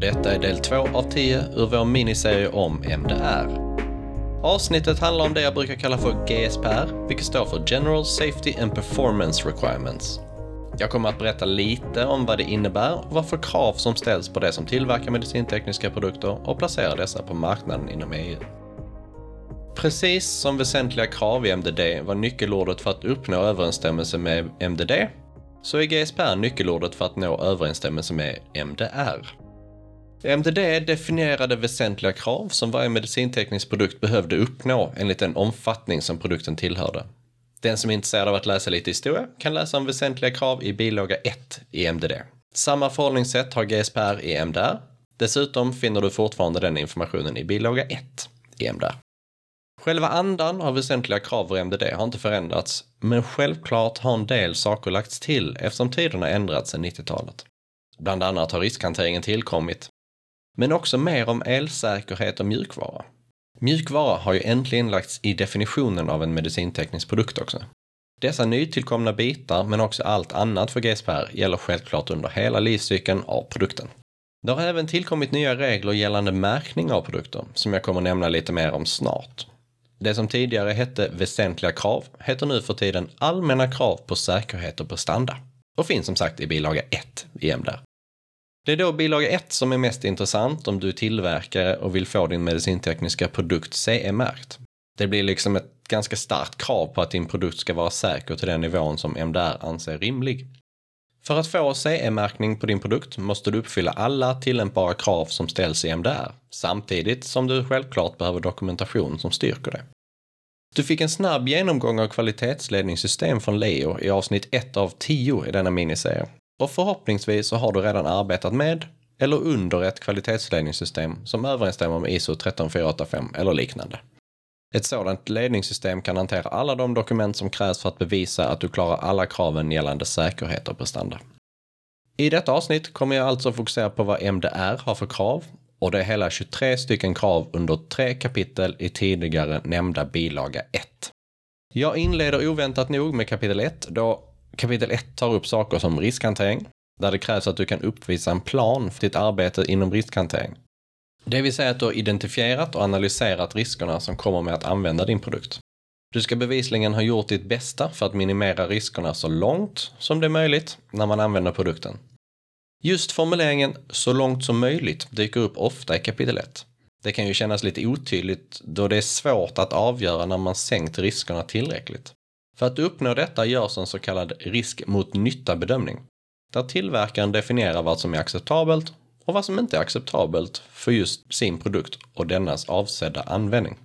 Detta är del 2 av 10 ur vår miniserie om MDR. Avsnittet handlar om det jag brukar kalla för GSPR, vilket står för General Safety and Performance Requirements. Jag kommer att berätta lite om vad det innebär och vad för krav som ställs på det som tillverkar medicintekniska produkter och placerar dessa på marknaden inom EU. Precis som väsentliga krav i MDD var nyckelordet för att uppnå överensstämmelse med MDD, så är GSPR nyckelordet för att nå överensstämmelse med MDR. MDD definierade väsentliga krav som varje medicinteknisk produkt behövde uppnå enligt den omfattning som produkten tillhörde. Den som är intresserad av att läsa lite historia kan läsa om väsentliga krav i bilaga 1 i MDD. Samma förhållningssätt har GSPR i MDR. Dessutom finner du fortfarande den informationen i bilaga 1 i MDR. Själva andan av väsentliga krav för MDD har inte förändrats, men självklart har en del saker lagts till eftersom tiderna ändrats sedan 90-talet. Bland annat har riskhanteringen tillkommit, men också mer om elsäkerhet och mjukvara. Mjukvara har ju äntligen lagts i definitionen av en medicinteknisk produkt också. Dessa nytillkomna bitar, men också allt annat för GSPR, gäller självklart under hela livscykeln av produkten. Det har även tillkommit nya regler gällande märkning av produkter, som jag kommer nämna lite mer om snart. Det som tidigare hette väsentliga krav heter nu för tiden allmänna krav på säkerhet och prestanda och finns som sagt i bilaga 1 i MDR. Det är då bilaga 1 som är mest intressant om du är tillverkare och vill få din medicintekniska produkt CE-märkt. Det blir liksom ett ganska starkt krav på att din produkt ska vara säker till den nivån som MDR anser rimlig. För att få CE-märkning på din produkt måste du uppfylla alla tillämpbara krav som ställs i MDR, samtidigt som du självklart behöver dokumentation som styrker det. Du fick en snabb genomgång av kvalitetsledningssystem från Leo i avsnitt 1 av 10 i denna miniserie. Och förhoppningsvis så har du redan arbetat med eller under ett kvalitetsledningssystem som överensstämmer med ISO 13485 eller liknande. Ett sådant ledningssystem kan hantera alla de dokument som krävs för att bevisa att du klarar alla kraven gällande säkerhet och prestanda. I detta avsnitt kommer jag alltså fokusera på vad MDR har för krav och det är hela 23 stycken krav under tre kapitel i tidigare nämnda bilaga 1. Jag inleder oväntat nog med kapitel 1 då kapitel 1 tar upp saker som riskhantering, där det krävs att du kan uppvisa en plan för ditt arbete inom riskhantering. Det vill säga att du har identifierat och analyserat riskerna som kommer med att använda din produkt. Du ska bevisligen ha gjort ditt bästa för att minimera riskerna så långt som det är möjligt när man använder produkten. Just formuleringen “så långt som möjligt” dyker upp ofta i kapitel 1. Det kan ju kännas lite otydligt då det är svårt att avgöra när man sänkt riskerna tillräckligt. För att uppnå detta görs en så kallad risk mot nytta-bedömning, där tillverkaren definierar vad som är acceptabelt och vad som inte är acceptabelt för just sin produkt och dennas avsedda användning.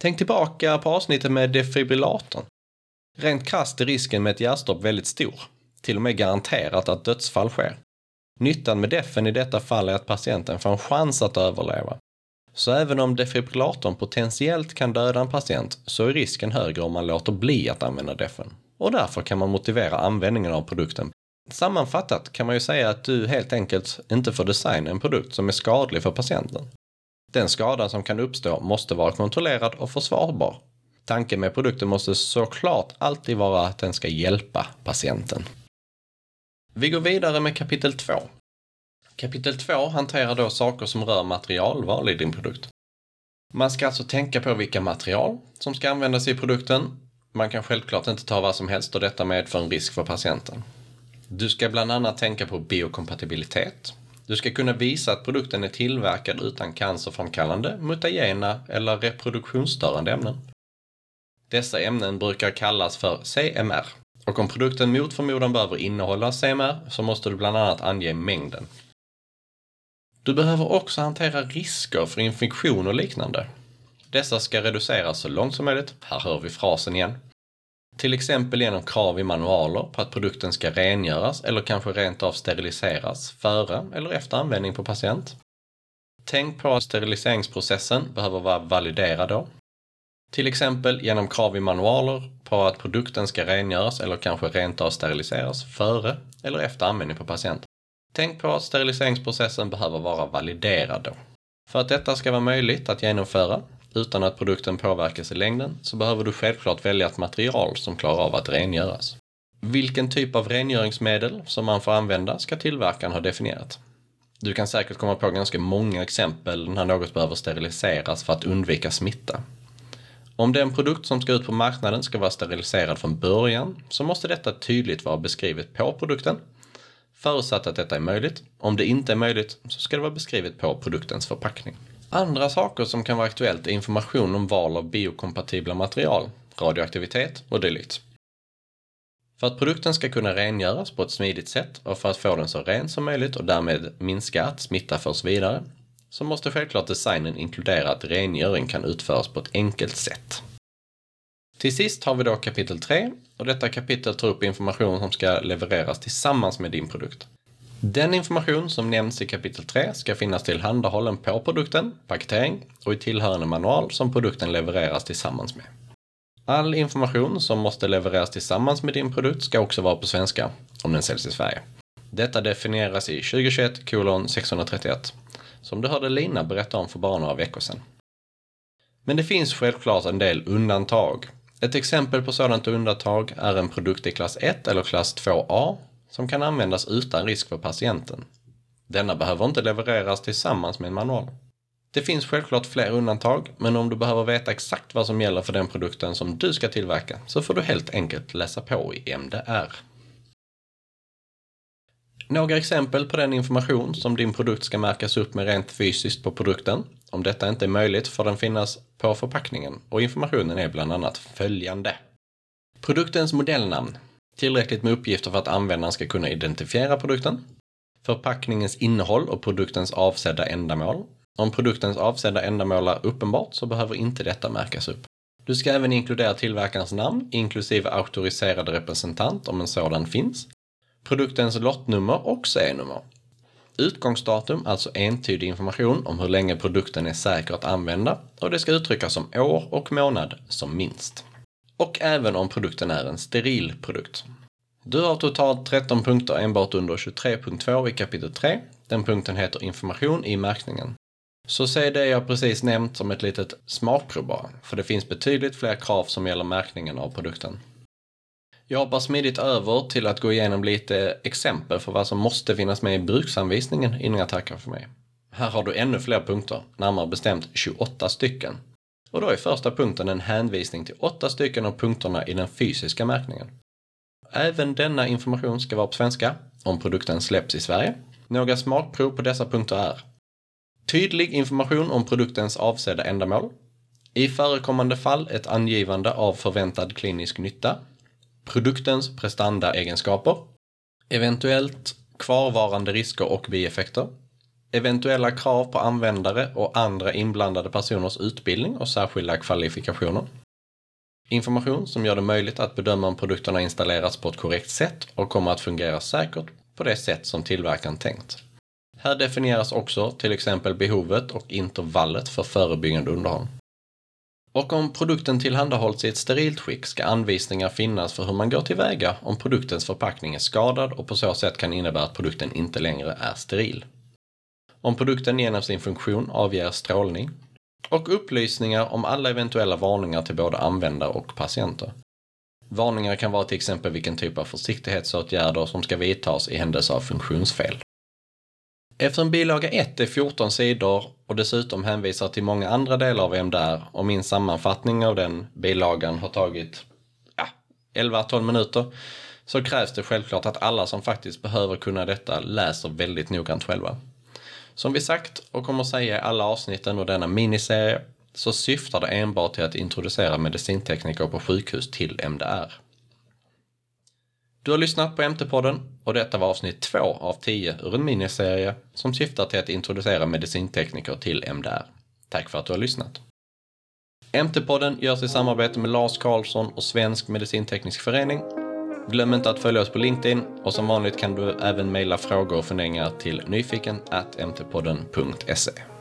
Tänk tillbaka på avsnittet med defibrillatorn. Rent krasst är risken med ett hjärtstopp väldigt stor, till och med garanterat att dödsfall sker. Nyttan med defen i detta fall är att patienten får en chans att överleva. Så även om defibrillatorn potentiellt kan döda en patient så är risken högre om man låter bli att använda defen. Och därför kan man motivera användningen av produkten. Sammanfattat kan man ju säga att du helt enkelt inte får designa en produkt som är skadlig för patienten. Den skada som kan uppstå måste vara kontrollerad och försvarbar. Tanken med produkten måste såklart alltid vara att den ska hjälpa patienten. Vi går vidare med kapitel 2. Kapitel 2 hanterar då saker som rör materialval i din produkt. Man ska alltså tänka på vilka material som ska användas i produkten. Man kan självklart inte ta vad som helst och detta medför en risk för patienten. Du ska bland annat tänka på biokompatibilitet. Du ska kunna visa att produkten är tillverkad utan cancerframkallande, mutagena eller reproduktionsstörande ämnen. Dessa ämnen brukar kallas för CMR. Och om produkten mot förmodan behöver innehålla CMR så måste du bland annat ange mängden. Du behöver också hantera risker för infektion och liknande. Dessa ska reduceras så långt som möjligt. Här hör vi frasen igen. Till exempel genom krav i manualer på att produkten ska rengöras eller kanske rent av steriliseras före eller efter användning på patient. Tänk på att steriliseringsprocessen behöver vara validerad då. Till exempel genom krav i manualer på att produkten ska rengöras eller kanske rent av steriliseras före eller efter användning på patient. Tänk på att steriliseringsprocessen behöver vara validerad då. För att detta ska vara möjligt att genomföra utan att produkten påverkas i längden så behöver du självklart välja ett material som klarar av att rengöras. Vilken typ av rengöringsmedel som man får använda ska tillverkaren ha definierat. Du kan säkert komma på ganska många exempel när något behöver steriliseras för att undvika smitta. Om den produkt som ska ut på marknaden ska vara steriliserad från början så måste detta tydligt vara beskrivet på produkten. Förutsatt att detta är möjligt. Om det inte är möjligt så ska det vara beskrivet på produktens förpackning. Andra saker som kan vara aktuellt är information om val av biokompatibla material, radioaktivitet och dylikt. För att produkten ska kunna rengöras på ett smidigt sätt och för att få den så ren som möjligt och därmed minska att smitta förs vidare så måste självklart designen inkludera att rengöring kan utföras på ett enkelt sätt. Till sist har vi då kapitel 3 och detta kapitel tar upp information som ska levereras tillsammans med din produkt. Den information som nämns i kapitel 3 ska finnas tillhandahållen på produkten, paketering och i tillhörande manual som produkten levereras tillsammans med. All information som måste levereras tillsammans med din produkt ska också vara på svenska, om den säljs i Sverige. Detta definieras i 2021 kolon 631, som du hörde Lina berätta om för bara några veckor sedan. Men det finns självklart en del undantag. Ett exempel på sådant undantag är en produkt i klass 1 eller klass 2A som kan användas utan risk för patienten. Denna behöver inte levereras tillsammans med en manual. Det finns självklart fler undantag, men om du behöver veta exakt vad som gäller för den produkten som du ska tillverka så får du helt enkelt läsa på i MDR. Några exempel på den information som din produkt ska märkas upp med rent fysiskt på produkten. Om detta inte är möjligt får den finnas på förpackningen och informationen är bland annat följande. Produktens modellnamn. Tillräckligt med uppgifter för att användaren ska kunna identifiera produkten. Förpackningens innehåll och produktens avsedda ändamål. Om produktens avsedda ändamål är uppenbart så behöver inte detta märkas upp. Du ska även inkludera tillverkarens namn, inklusive auktoriserad representant om en sådan finns. Produktens lottnummer och CE-nummer. Utgångsdatum, alltså entydig information om hur länge produkten är säker att använda och det ska uttryckas som år och månad som minst. Och även om produkten är en steril produkt. Du har totalt 13 punkter enbart under 23.2 i kapitel 3. Den punkten heter information i märkningen. Så se det jag precis nämnt som ett litet smakprov bara, för det finns betydligt fler krav som gäller märkningen av produkten. Jag hoppar smidigt över till att gå igenom lite exempel för vad som måste finnas med i bruksanvisningen innan jag tackar för mig. Här har du ännu fler punkter, närmare bestämt 28 stycken. Och då är första punkten en hänvisning till åtta stycken av punkterna i den fysiska märkningen. Även denna information ska vara på svenska, om produkten släpps i Sverige. Några smakprov på dessa punkter är Tydlig information om produktens avsedda ändamål. I förekommande fall ett angivande av förväntad klinisk nytta. Produktens prestandaegenskaper. Eventuellt kvarvarande risker och bieffekter. Eventuella krav på användare och andra inblandade personers utbildning och särskilda kvalifikationer. Information som gör det möjligt att bedöma om produkterna installerats på ett korrekt sätt och kommer att fungera säkert på det sätt som tillverkaren tänkt. Här definieras också till exempel behovet och intervallet för förebyggande underhåll. Och om produkten tillhandahålls i ett sterilt skick ska anvisningar finnas för hur man går tillväga om produktens förpackning är skadad och på så sätt kan innebära att produkten inte längre är steril. Om produkten genom sin funktion avger strålning. Och upplysningar om alla eventuella varningar till både användare och patienter. Varningar kan vara till exempel vilken typ av försiktighetsåtgärder som ska vidtas i händelse av funktionsfel. Eftersom bilaga 1 är 14 sidor och dessutom hänvisar till många andra delar av MDR och min sammanfattning av den bilagan har tagit ja, 11-12 minuter så krävs det självklart att alla som faktiskt behöver kunna detta läser väldigt noggrant själva. Som vi sagt och kommer säga i alla avsnitten och denna miniserie så syftar det enbart till att introducera medicintekniker på sjukhus till MDR. Du har lyssnat på MT-podden och detta var avsnitt två av tio ur en miniserie som syftar till att introducera medicintekniker till MDR. Tack för att du har lyssnat. MT-podden görs i samarbete med Lars Karlsson och Svensk Medicinteknisk Förening. Glöm inte att följa oss på LinkedIn och som vanligt kan du även mejla frågor och funderingar till nyfiken.mtpodden.se